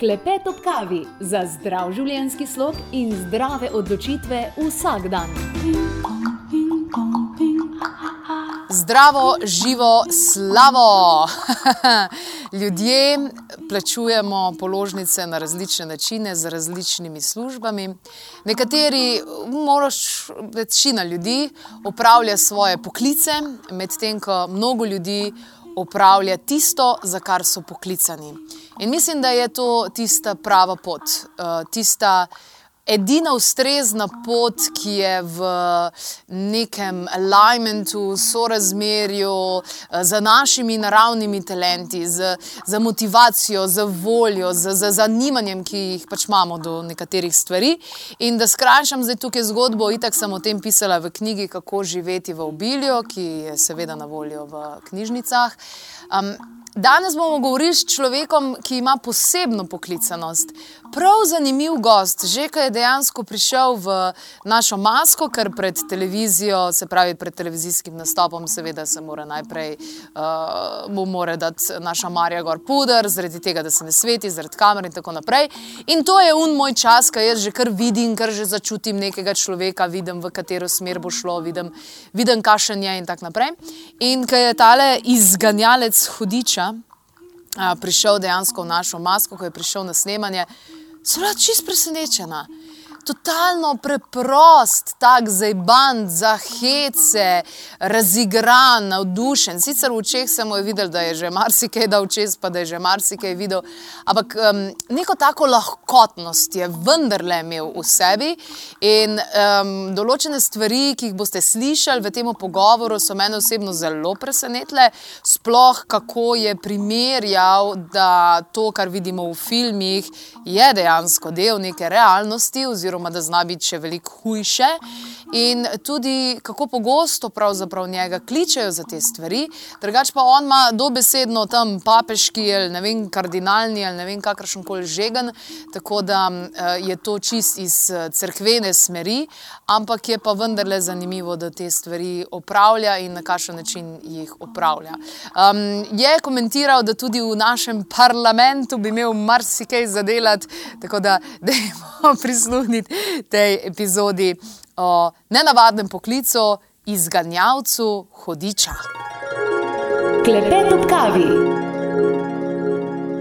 Klepet ob kavi za zdrav življenjski slog in zdrave odločitve vsak dan. Zdravo, živo, slavo! Ljudje plačujemo položnice na različne načine, z različnimi službami. Nekateri, moraš, večina ljudi, opravlja svoje poklice, medtem ko mnogo ljudi opravlja tisto, za kar so poklicani. In mislim, da je to tista prava pot, uh, tista edina ustrezna pot, ki je v nekem alignmentu, sorazmerju uh, z našimi naravnimi talenti, z, z motivacijo, z voljo, z, z zanimanjem, ki jih pač imamo do nekaterih stvari. In da skrajšam zdaj tukaj zgodbo, itak sem o tem pisala v knjigi Kako živeti v obilju, ki je seveda na voljo v knjižnicah. Um, danes bomo govorili s človekom, ki ima posebno poklicanost. Prav zanimiv gost, že ko je dejansko prišel v našo masko, ker pred televizijo, se pravi pred televizijskim nastopom, seveda se mora najprej uh, mu mora dati naša Marija gor puder, zaradi tega, da se ne sveti, zaradi kamer in tako naprej. In to je un moj čas, ko jaz že kar vidim, kar že začutim nekega človeka, vidim, v katero smer bo šlo, vidim, vidim kašen je in tako naprej. In ko je tale izganjalec hudiča prišel dejansko v našo masko, ko je prišel na snemanje, sem bila čist presenečena. Totalno preprost, tako zajban, za hece, razigran, navdušen. Sicer v očeh sem videl, da je že marsikaj dal čez, pa da je že marsikaj videl, ampak um, neko tako lahkotnost je vendarle imel v sebi. In um, določene stvari, ki jih boste slišali v tem pogovoru, so mene osebno zelo presenetile. Sploh kako je primerjal, da to, kar vidimo v filmih, je dejansko del neke realnosti. Oziroma, da zna biti še veliko hujše, in tudi kako pogosto pravzaprav njega kličejo za te stvari. Drugač pa on ima dobesedno tam papeški ali ne vem, kardinalni ali ne vem, kakršen koli žegen, tako da je to čist iz crkvene smeri, ampak je pa vendarle zanimivo, da te stvari opravlja in na kakšen način jih opravlja. Um, je komentiral, da tudi v našem parlamentu bi imel marsikaj zadelati, tako da dajmo prisluhniti tej epizodi o nenavadnem poklicu, izganjavcu hodiča. Klepet ob kavi.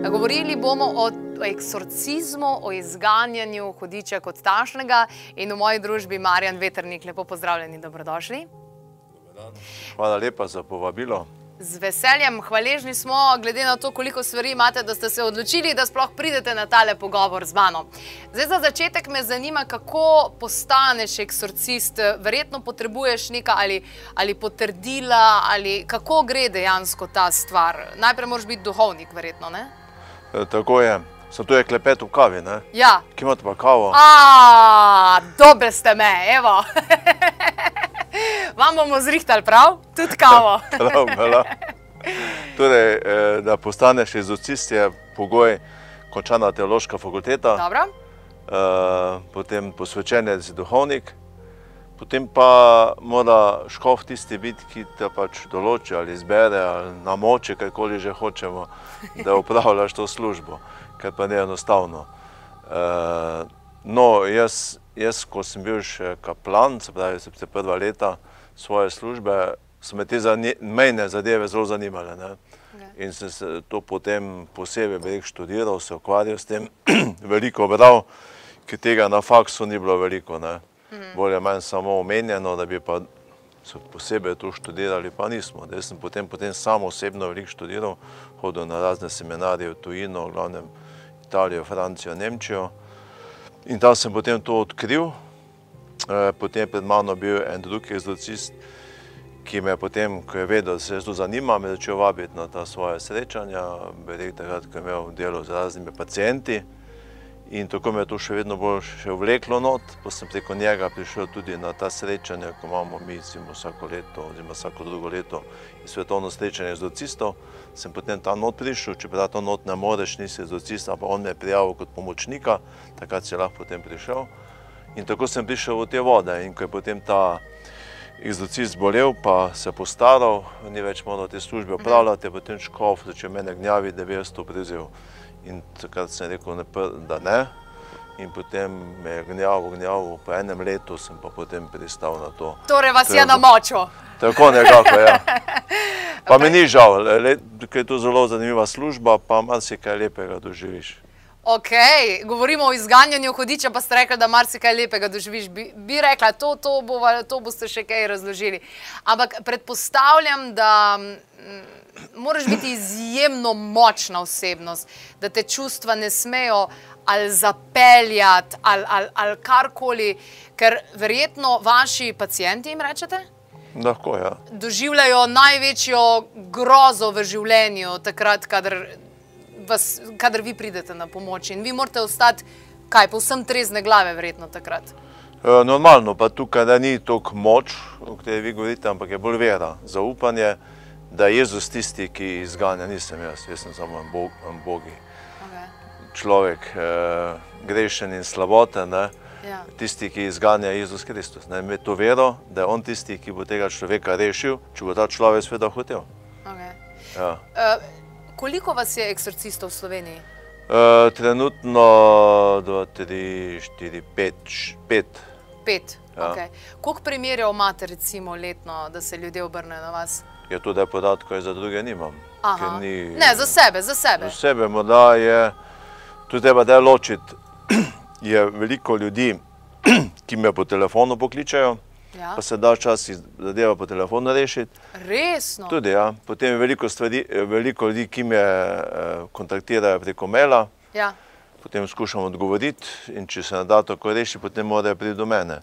Govorili bomo o eksorcizmu, o izganjanju hodiča kot tašnega in v moji družbi Marjan Veternik. Lepo pozdravljeni, dobrodošli. Hvala lepa za povabilo. Z veseljem, hvaležni smo, glede na to, koliko stvari imate, da ste se odločili, da sploh pridete na tale pogovor z mano. Zdaj, za začetek me zanima, kako postaneš eksorcist. Verjetno potrebuješ nekaj ali, ali potrdila, ali kako gre dejansko ta stvar. Najprej moraš biti duhovnik, verjetno. Ne? E, tako je. Sem tu je klepet v kavi, ne? Ja. Kje imate pa kavo? A, dobre ste me, evo. Vam bomo zrihtali prav, tudi kavo. Prav, hvala. Torej, eh, da postaneš izocist je pogoj končana teološka fakulteta. Dobro. Eh, potem posvečenec duhovnik. Potem pa mora škof tisti biti, ki te pač določi ali izbere ali namoče, kakoli že hočemo, da upravljaš to službo, kar pa ni enostavno. Eh, no, jaz, jaz, ko sem bil še kaplan, se pravi, se prva leta svoje službe, so me te mejne zadeve zelo zanimale. Ne? In sem se to potem posebej veliko študiral, se ukvarjal s tem, veliko bral, ki tega na faksu ni bilo veliko. Ne? Bolje manj samo omenjeno, da bi pa se posebej to študirali, pa nismo. Da sem potem, potem sam osebno veliko študiral, hodil na razne seminarije v tujino, v glavnem Italijo, Francijo, Nemčijo. In tam sem potem to odkril, potem pred mano bil en drug egzorcist, ki me je potem, ko je vedel, da se jaz to zanima, me začel vabiti na ta svoje srečanja, berek takrat, ko je imel delo z raznimi pacijenti. In tako me je to še vedno bolj še vleklo not, pa sem preko njega prišel tudi na ta srečanja, ko imamo mi recimo vsako leto, oziroma vsako drugo leto svetovno srečanje egzorcistov, sem potem tam not prišel, čeprav to not ne moreš, nisi egzorcist, ampak on me je prijavil kot pomočnika, takrat si lahko potem prišel. In tako sem prišel v te vode in ko je potem ta egzorcist bolel, pa se postaral, ni več moral te službe opravljati, je potem škof začel mene gnjaviti, da bi jaz to prevzel. In takrat sem rekel, da ne. In potem me je gnjavil, gnjavil, po enem letu sem pa potem pristal na to. Torej vas je namočil. Tako nekako, ja. Pa mi ni žal, ker je to zelo zanimiva služba, pa marsikaj lepega doživiš. Ok, govorimo o izganjanju hudiča, pa ste rekli, da marsikaj lepega doživiš. Bi, bi rekla, to, to, bova, to boste še kaj razložili. Ampak predpostavljam, da mm, moraš biti izjemno močna osebnost, da te čustva ne smejo ali zapeljati ali, ali, ali karkoli, ker verjetno vaši pacijenti jim rečete? Lahko, ja. doživljajo največjo grozo v življenju, takrat, kadar, vas, kadar vi pridete na pomoč. In vi morate ostati, kaj, povsem trezne glave, verjetno takrat. E, Normalno pa tukaj da ni toliko moč, o kateri vi govorite, ampak je bolj vera, zaupanje, da je Jezus tisti, ki izganja, nisem jaz, jaz sem samo en bog, en bogi. Okay. Človek, eh, grešen in slaboten, ne? Ja. tisti, ki izganja je Jezus Kristus. Ne? Imeti to vero, da je On tisti, ki bo tega človeka rešil, če bo ta človek seveda hotel. Okay. Ja. Uh, koliko vas je eksorcistov v Sloveniji? E, trenutno 2, 3, 4, 5, 5. Pet. Ja. Okay. Koliko primerjev imate, recimo, letno, da se ljudje obrnejo na vas? Je to, da podatkov za druge nimam. Ni, Ne, za sebe, za sebe. Za sebe morda je, tu treba da ločiti, je veliko ljudi, ki me po telefonu pokličejo, Ja. pa se da včasih zadeva po telefonu rešiti. Resno. Tudi, ja. Potem je veliko, stvari, veliko ljudi, ki me eh, kontaktirajo preko maila, Ja. potem skušam odgovoriti in če se ne da tako rešiti, potem morajo priti do mene.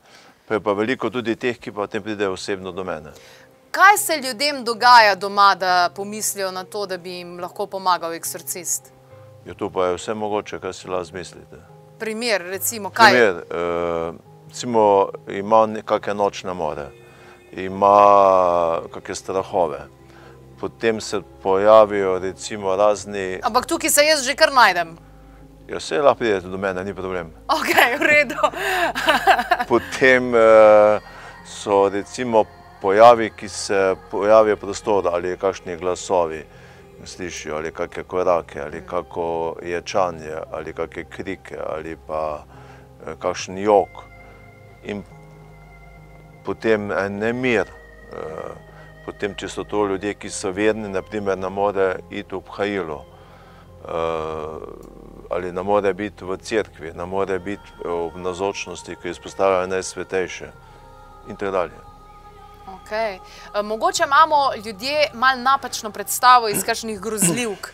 Pa je pa veliko tudi teh, ki pa potem pridejo osebno do mene. Kaj se ljudem dogaja doma, da pomislijo na to, da bi jim lahko pomagal eksorcist? Je to pa je vse mogoče, kar si lahko zmislite. Primer, recimo, kaj? Primer, eh, recimo, ima nekakšne nočne more, ima kakšne strahove. Potem se pojavijo recimo razni, Ampak tukaj se jaz že kar najdem. ja vse lahko pridete do mene, ni problem. Ok, v redu. Potem eh, so recimo pojavi, ki se pojavijo v prostoru ali kakšni glasovi, slišijo ali kakšne korake, ali kako ječanje, ali kakšne krike, ali pa eh, kakšen jok. In potem en nemir. eh, Potem, če so to ljudje, ki so verni, naprimer, ne more iti v Hajilo, ali ne more biti v cerkvi, ne more biti v nazočnosti, ki izpostavljajo najsvetejše in tako dalje. Okay. Mogoče imamo ljudje malo napačno predstavo iz kakšnih grozljivk,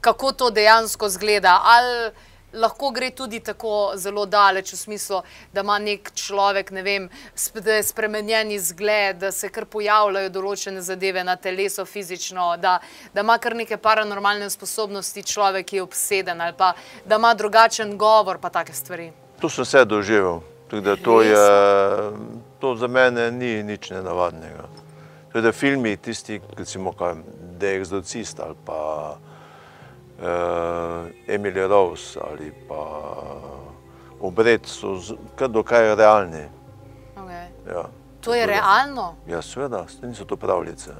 kako to dejansko zgleda. Ali lahko gre tudi tako zelo daleč, v smislu, da ima nek človek, ne vem, sp- da je spremenjen izgled, da se kar pojavljajo določene zadeve na telesu fizično, da, da ima kar neke paranormalne sposobnosti človek, ki je obseden ali pa da ima drugačen govor, pa take stvari. To sem vse doživel. Tako da to, je, to za mene ni nič nenavadnega. Da filmi, tisti, recimo, kaj, The Exorcist ali pa uh, Emily Rose ali pa so z- kar dokaj realni. Okay. Ja. To je da- realno. Ja, seveda, niso to pravljice.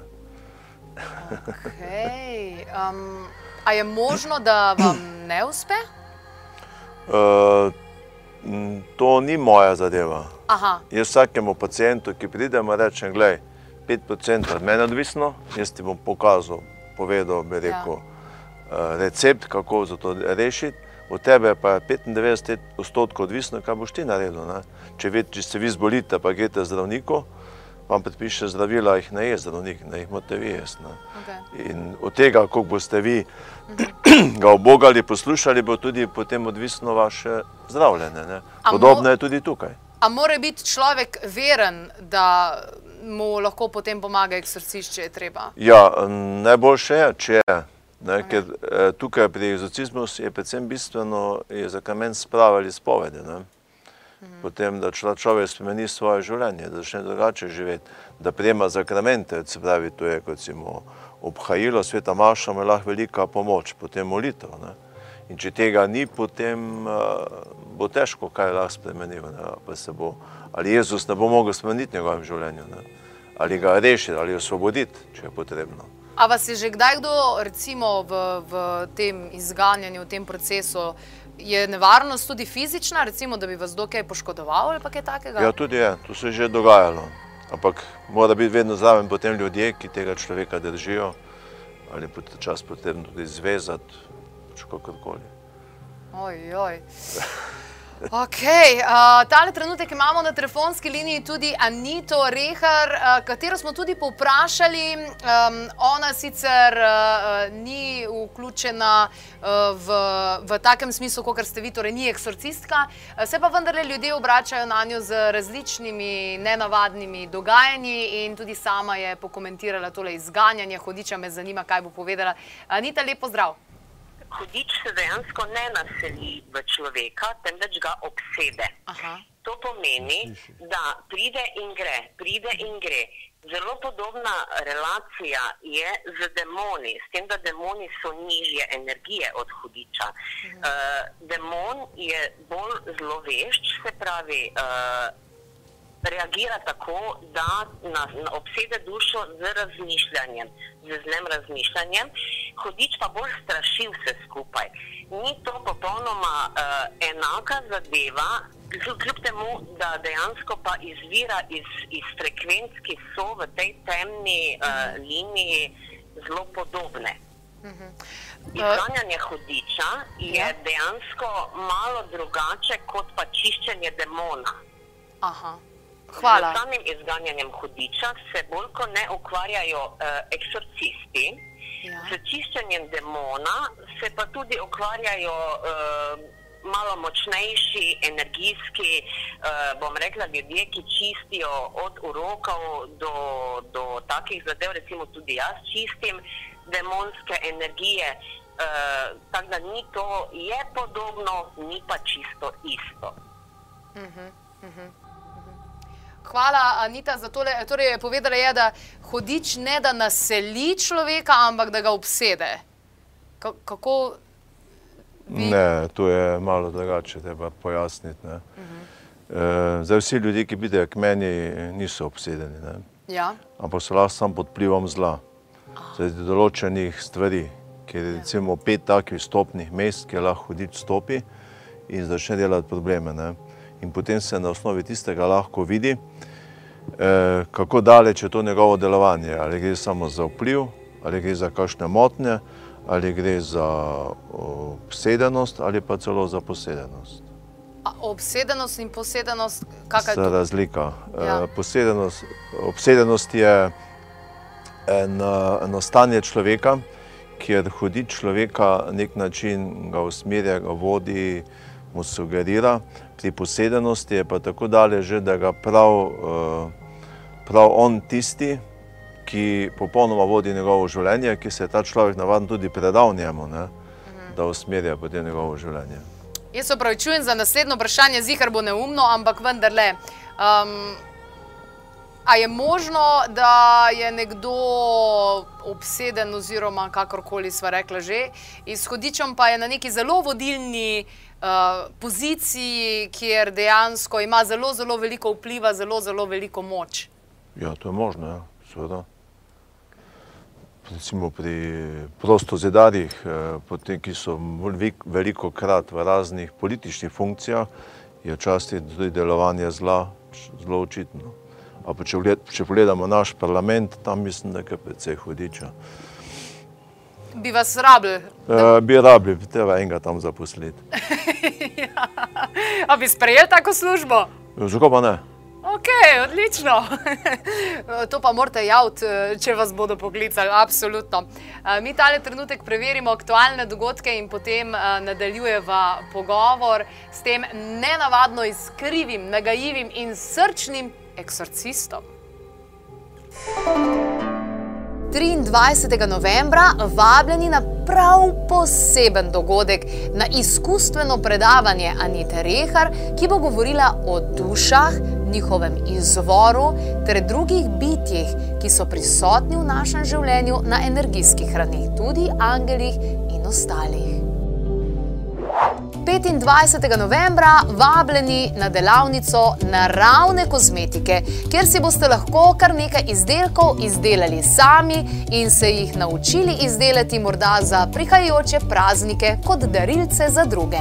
Okay. Um, a je možno, da vam ne uspe? Uh, to ni moja zadeva. Aha, Jaz vsakemu pacijentu, ki pride, rečem, gledaj, 5% od mene odvisno, jaz ti bom pokazal, povedal, bi rekel, ja. Recept, kako za to rešiti, od tebe pa je 95 odstotkov odvisno, kaj boš ti naredil. Ne? Če, ve, če se vi zbolite, pa greste zdravniku, vam predpiše zdravila, jih ne je zdravnik, ne jih morate vi jesti. ne. okay. In od tega, koliko boste vi ga obogali, poslušali, bo tudi potem odvisno vaše zdravljenje. ne. Podobno je tudi tukaj. A mora biti človek veren, da mu lahko potem pomaga eksorcist, če je treba? Ja, najboljše je, če je. Ne, ker eh, tukaj pri egzorcizmu je predvsem bistveno, je za kamen sprava ali spovedi. Ne. Potem, da člo- človek spremeni svoje življenje, da začne drugače živeti, da prejema zakramente, se pravi, to je recimo obhajilo, sveta maša, ima lahko velika pomoč, potem molitev. Ne. In če tega ni, potem uh, bo težko kaj lahko spremenil. Ne? Pa se bo, ali Jezus ne bo mogel spremeniti v njegovem življenju, ne? ali ga rešiti, ali osvoboditi, če je potrebno. A vas je že kdaj kdo, recimo v, v tem izganjanju, v tem procesu, je nevarnost tudi fizična, recimo, da bi vas dokaj poškodoval ali kaj takega? Ja, tudi je, to se je že dogajalo. Ampak mora biti vedno zraven potem ljudje, ki tega človeka držijo, ali pa čas potrebno tudi zvezati, kakorkoli. Oj, oj. Okay, uh, tale trenutek imamo na telefonski liniji tudi Anito Rehar, uh, katero smo tudi povprašali. Um, ona sicer uh, ni vključena uh, v, v takem smislu, kot ste vi, torej ni eksorcistka, uh, se pa vendarle ljudje obračajo na njo z različnimi nenavadnimi dogajanji in tudi sama je pokomentirala tole izganjanje hodiča. Me zanima, kaj bo povedala. Anita, lepo zdrav hudič se dejansko ne naseli v človeka, temveč ga obsede. Aha. To pomeni, da pride in gre, pride in gre. Zelo podobna relacija je z demoni, s tem, da demoni so nižje energije od hudiča. Uh, demon je bolj zlovešč, se pravi, uh, reagira tako, da nas obsede dušo z razmišljanjem, z znem razmišljanjem, hodič pa bolj straši vse skupaj. Ni to popolnoma uh, enaka zadeva, kljub temu, da dejansko pa izvira iz, iz frekvenc, ki so v tej temni uh, liniji zelo podobne. Mhm. Izganjanje hudiča je ja. dejansko malo drugače kot pa čiščenje demona. Aha. Hvala. Z samim izganjanjem hudiča se bolj kot ne ukvarjajo uh, eksorcisti, ja. z čiščenjem demona se pa tudi ukvarjajo uh, malo močnejši, energijski, uh, bom rekla, ljudje, ki čistijo od urokov do, do takih zadev, recimo tudi jaz čistim demonske energije. Uh, tako da ni to, je podobno, ni pa čisto isto. Uh -huh, uh -huh. Hvala, Anita, za tole. Torej, povedala je, da hodič ne da naseli človeka, ampak da ga obsede. K kako? Vi... Ne, to je malo drugače, treba pojasniti. Uh -huh. e, zdaj, vsi ljudje, ki pridejo k meni, niso obsedeni. Ja. Ampak so lahko samo pod vplivom zla. Zaradi določenih stvari, ker je recimo pet takih stopnih mest, kjer lahko hodič stopi in začne delati probleme. Ne? In potem se na osnovi tistega lahko vidi, eh, kako daleč je to njegovo delovanje. Ali gre samo za vpliv, ali gre za kakšne motnje, ali gre za obsedenost, ali pa celo za posedenost. A obsedenost in posedenost, kakšna je to? Razlika. Eh, ja. Posedenost, obsedenost je eno, eno stanje človeka, kjer hodi človeka nek način, ga usmerja, ga vodi, mu sugerira, pri posedenosti je pa tako daleč, da ga prav, eh, prav on tisti, ki popolnoma vodi njegovo življenje, ki se je ta človek navaden tudi predal njemu, ne, da usmerja potem njegovo življenje. Jaz se opravičujem za naslednjo vprašanje, zihar bo neumno, ampak vendarle. Um, a je možno, da je nekdo obseden oziroma kakorkoli sva rekla že, izhodičem pa je na neki zelo vodilni uh, poziciji, kjer dejansko ima zelo, zelo veliko vpliva, zelo, zelo veliko moč. Ja, to je možno, ja, seveda. Recimo pri prostozedarjih, eh, ki so veliko krat v raznih političnih funkcijah, je včasih tudi delovanje zla zelo očitno. Pa če, če pogledamo naš parlament, tam mislim, da je precej hudiča bi vas rabili? Uh, bi rabili, treba enega tam zaposliti. ja. A bi sprejeli tako službo? Zakaj pa ne? Ok, odlično. to pa morate javiti, če vas bodo poklicali, absolutno. Mi tale trenutek preverimo aktualne dogodke in potem nadaljujeva pogovor s tem nenavadno izkrivim, nagajivim in srčnim eksorcistom. Thank you. 23. novembra vabljeni na prav poseben dogodek, na izkustveno predavanje Anite Rehar, ki bo govorila o dušah, njihovem izvoru ter drugih bitjih, ki so prisotni v našem življenju na energijskih hranih, tudi angelih in ostalih. 25. novembra vabljeni na delavnico naravne kozmetike, kjer si boste lahko kar nekaj izdelkov izdelali sami in se jih naučili izdelati morda za prihajajoče praznike kot darilce za druge.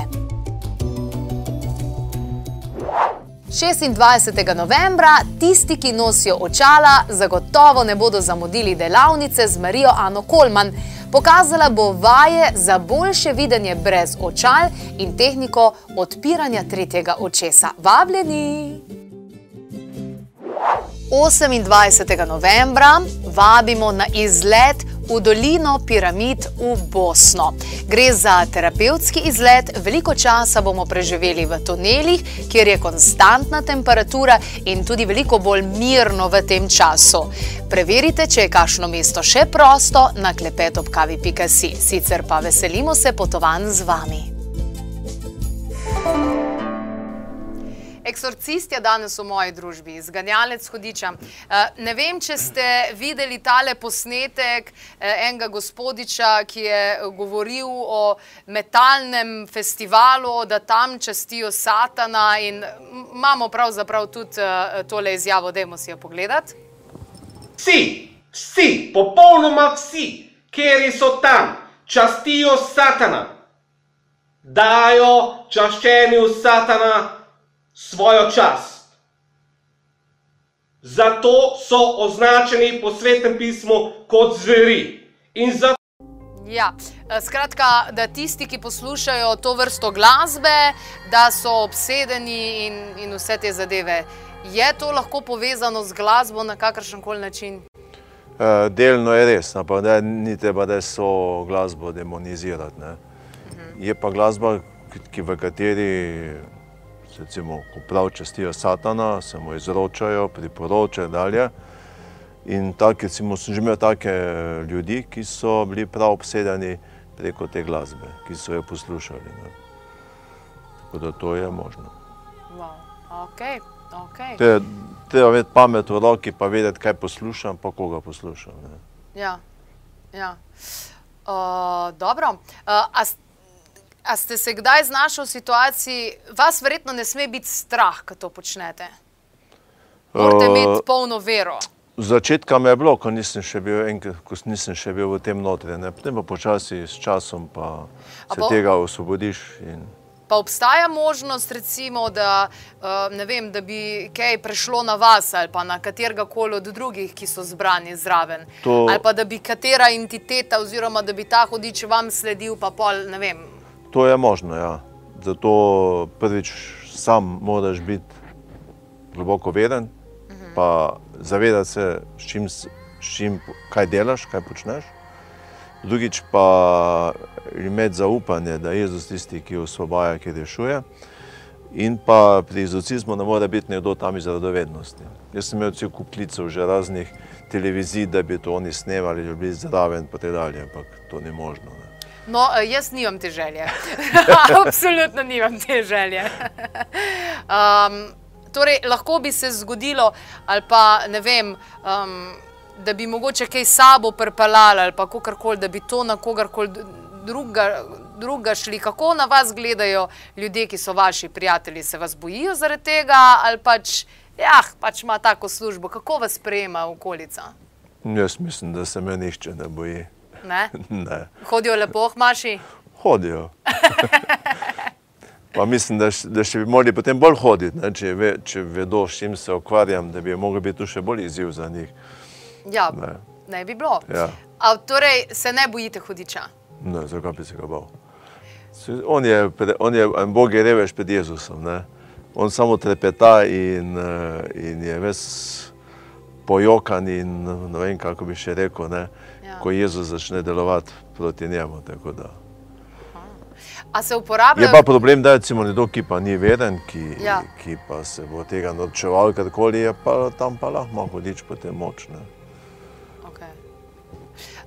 26. novembra tisti, ki nosijo očala, zagotovo ne bodo zamudili delavnice z Marijo Ano Kolman. Pokazala bo vaje za boljše videnje brez očal in tehniko odpiranja tretjega očesa. Vabljeni! 28. novembra vabimo na izlet v dolino piramid v Bosno. Gre za terapevtski izlet, veliko časa bomo preživeli v tunelih, kjer je konstantna temperatura in tudi veliko bolj mirno v tem času. Preverite, če je kakšno mesto še prosto na klepetopkavi.si. Sicer pa veselimo se potovanj z vami. Eksorcist je danes v moji družbi, zganjalec hodiča. Eh, ne vem, če ste videli tale posnetek eh, enega gospodiča, ki je govoril o metalnem festivalu, da tam častijo satana in imamo pravzaprav tudi eh, tole izjavo, dajmo si jo pogledati. Vsi, vsi, popolnoma vsi, kjer so tam, častijo satana, dajo čaščenju satana svojo čast. Zato so označeni po svetem pismu kot zveri. Zato... Ja, eh, skratka, da tisti, ki poslušajo to vrsto glasbe, da so obsedeni in, in vse te zadeve. Je to lahko povezano z glasbo na kakršen koli način? Uh, delno je res, ampak no, ni treba, da so glasbo demonizirati. Uh -huh. Je pa glasba, ki, v kateri recimo, ko prav čestijo satana, se mu izročajo, priporočajo dalje. In tak, recimo, sem že imel take ljudi, ki so bili prav obsedeni preko te glasbe, ki so jo poslušali. Ne. Tako da to je možno. Wow. Okay. Okay. Te, treba imeti pamet v roki, pa vedeti, kaj poslušam, pa koga poslušam. Ne. Ja, ja. Uh, dobro. Uh, A ste se kdaj znašli v situaciji, vas verjetno ne sme biti strah, ko to počnete? Morate uh, imeti polno vero. Začetka me je bilo, ko nisem še bil, enkrat, ko nisem še bil v tem notri. Potem pa počasi s časom pa se bo, tega osvobodiš. In... Pa obstaja možnost, recimo, da, uh, vem, da bi kaj prešlo na vas ali pa na katerega koli od drugih, ki so zbrani zraven. To... Ali pa da bi katera entiteta oziroma da bi ta hodič vam sledil, pa pol, ne vem, To je možno, ja. Zato prvič sam moraš biti globoko veden, pa zavedati se, s čim, s čim, kaj delaš, kaj počneš. Drugič pa imeti zaupanje, da je Jezus tisti, ki osvobaja, ki rešuje. In pa pri izocizmu ne more biti nekdo tam iz radovednosti. Jaz sem imel cel kup klicev že raznih televizij, da bi to oni snemali, da bi bili zraven in tako dalje, ampak to ni možno. Ne. No, eh, jaz nimam te želje. Absolutno nimam te želje. Um, torej, lahko bi se zgodilo, ali pa ne vem, um, da bi mogoče kaj sabo prepalali, ali pa kakorkoli, da bi to na kogarkoli druga, druga šli. Kako na vas gledajo ljudje, ki so vaši prijatelji? Se vas bojijo zaradi tega, ali pač, ja, pač ima tako službo? Kako vas sprejema okolica? Jaz mislim, da se me nišče ne boji. Ne? ne. Hodijo lepo, hmaši? Hodijo. pa mislim, da, da še bi morali potem bolj hoditi, ne? če, ve, če vedo, s čim se ukvarjam, da bi mogel biti tu še bolj izziv za njih. Ja, ne, ne bi bilo. Ja. A, torej, se ne bojite hodiča? Ne, zakaj bi se ga bal? On je, on je, en Bog je revež pred Jezusom. Ne? On samo trepeta in, eh, in je ves pojokan in ne vem, kako bi še rekel. Ne? ja. ko Jezus začne delovati proti njemu. Uporabljajo... Je pa problem, da je nekdo, ki pa ni veden, ki, ja. ki pa se bo tega naučeval, karkoli je pa tam pa lahko malo hodič po tem močne. Okay.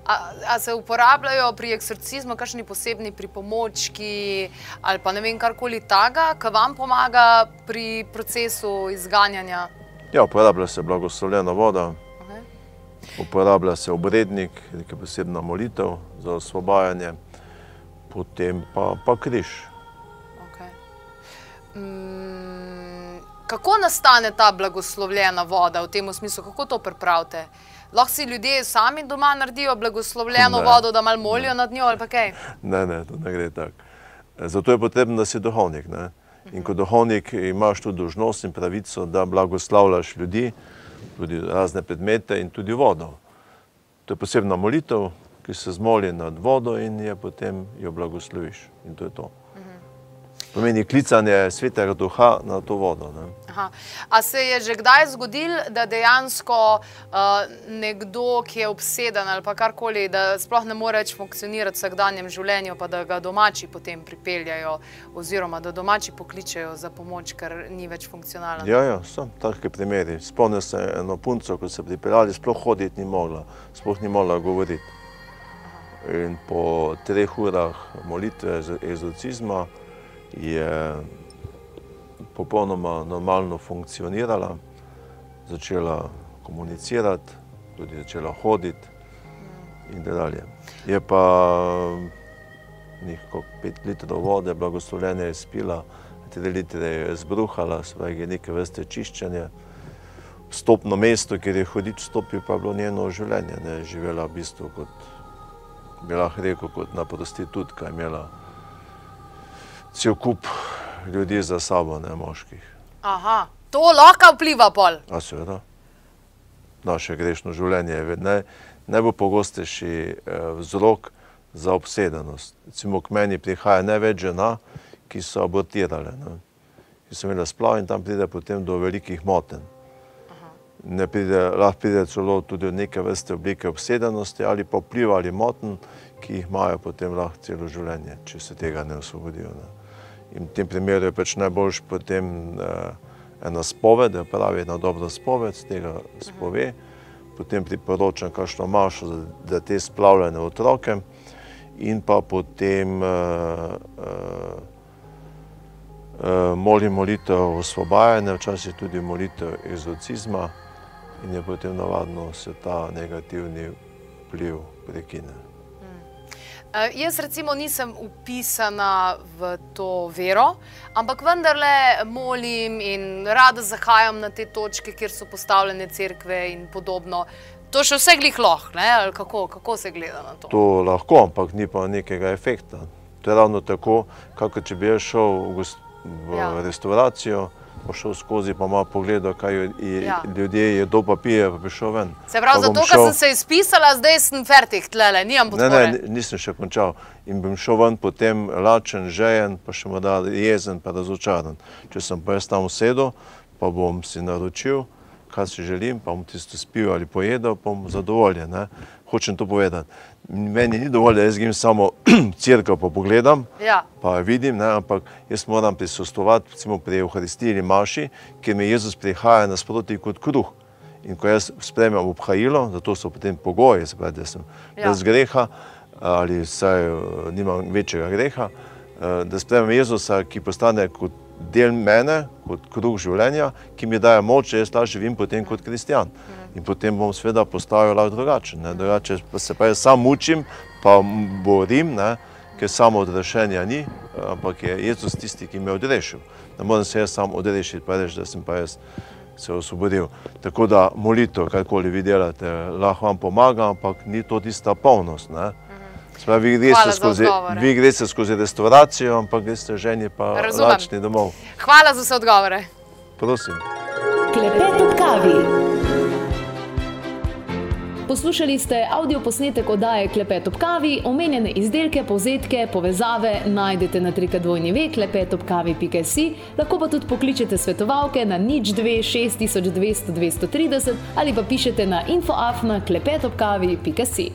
A, a se uporabljajo pri eksorcizmu kakšni posebni pripomočki ali pa ne vem karkoli taga, ki vam pomaga pri procesu izganjanja? Ja, uporablja se blagoslovljena voda, uporablja se obrednik, nekaj posebna molitev za osvobajanje, potem pa, pa križ. Ok. Mm, kako nastane ta blagoslovljena voda v tem smislu, kako to pripravite? Lahko si ljudje sami doma naredijo blagoslovljeno ne, vodo, da malo molijo ne. nad njo ali kaj? Ne, ne, to ne gre tako. Zato je potrebno, da si duhovnik. Ne? In kot duhovnik imaš tudi dožnost in pravico, da blagoslavljaš ljudi, tudi razne predmete in tudi vodo. To je posebna molitev, ki se zmoli nad vodo in je potem jo blagosloviš. In to je to pomeni klicanje svetega duha na to vodo. A se je že kdaj zgodil, da dejansko uh, nekdo, ki je obseden ali pa karkoli, da sploh ne more več funkcionirati v vsakdanjem življenju, pa da ga domači potem pripeljajo, oziroma da domači pokličejo za pomoč, ker ni več funkcionalen? Ja, ja so take primeri. Spomnim se eno punco, ko se pripeljali, sploh hoditi ni mogla, sploh ni mogla govoriti. In po treh urah molitve egzorcizma, je popolnoma normalno funkcionirala, začela komunicirati, tudi začela hoditi in tako dalje. Je pa nekaj pet litrov vode, blagoslovljene je spila, tri litre je zbruhala, svojega neke vrste čiščenja. Stopno mesto, kjer je hodič stopil, pa je bilo njeno življenje, ne je živela v bistvu kot, bi lahko rekel, kot na prostitutka, imela cel kup ljudi za sabo, ne moških. Aha, to lahko vpliva pol. A seveda. Naše grešno življenje je naj, najbolj pogostejši eh, vzrok za obsedenost. Recimo k meni prihaja največ žena, ki so abortirale, ne? ki so imele splav in tam pride potem do velikih moten. Ne pride, lahko pride celo tudi do neke vrste oblike obsedenosti ali pa vpliva ali moten, ki jih imajo potem lahko celo življenje, če se tega ne osvobodijo. Ne? In v tem primeru je pač najboljš potem uh, ena spoved, da pravi ena dobra spoved, tega spove, potem priporočam kakšno mašo za, za te splavljene otroke in pa potem uh, uh, uh, molim molitev osvobajanja, včasih tudi molitev egzorcizma in je potem navadno se ta negativni vpliv prekine. Uh, jaz recimo nisem upisana v to vero, ampak vendarle molim in rada zahajam na te točke, kjer so postavljene cerkve in podobno. To še vse glih lahko, ali kako, kako se gleda na to? To lahko, ampak ni pa nekega efekta. To je ravno tako, kot če bi šel v, v ja. restauracijo pa šel skozi, pa malo pogledal, kaj je, ja. ljudje jedo, pa pije, pa bi šel ven. Se pravi, zato, šel... ker sem se izpisala, zdaj sem fertik, tlele, nimam podpore. Ne, ne, nisem še končal. In bom šel ven potem lačen, žejen, pa še morda jezen, pa razočaran. Če sem pa jaz tam usedel, pa bom si naročil, kaj si želim, pa bom tisto spil ali pojedel, pa bom zadovoljen. Ne? Hočem to povedati meni ni dovolj, da jaz grem samo crkvo pa pogledam, ja. pa vidim, ne, ampak jaz moram prisustovati recimo pri Euharistiji ali Maši, kjer mi Jezus prihaja nasproti kot kruh. In ko jaz spremem obhajilo, zato so potem pogoji, pravi, da sem ja. brez greha ali vsaj eh, nimam večjega greha, eh, da spremem Jezusa, ki postane kot del mene, kot kruh življenja, ki mi daje moč, da jaz ta živim potem kot kristjan. Mhm in potem bom seveda postavil lahko drugačen. Ne? Drugače se pa jaz sam mučim, pa borim, ne? ker samo odrešenja ni, ampak je Jezus tisti, ki me je odrešil. Ne morem se jaz sam odrešiti, pa reči, da sem pa jaz se osvobodil. Tako da molitev, karkoli vi delate, lahko vam pomaga, ampak ni to tista polnost. Ne? Spravi, vi, greste skozi, vi greste skozi restauracijo, ampak greste ženi pa lačni domov. Hvala za vse odgovore. Prosim. Klepet ob kavi. Poslušali ste avdio posnetek oddaje Klepet ob kavi, omenjene izdelke, povzetke, povezave najdete na trikadvojni ve, klepetobkavi.si, lahko pa tudi pokličete svetovalke na nič 2 6200 230 ali pa pišete na infoafna klepetobkavi.si.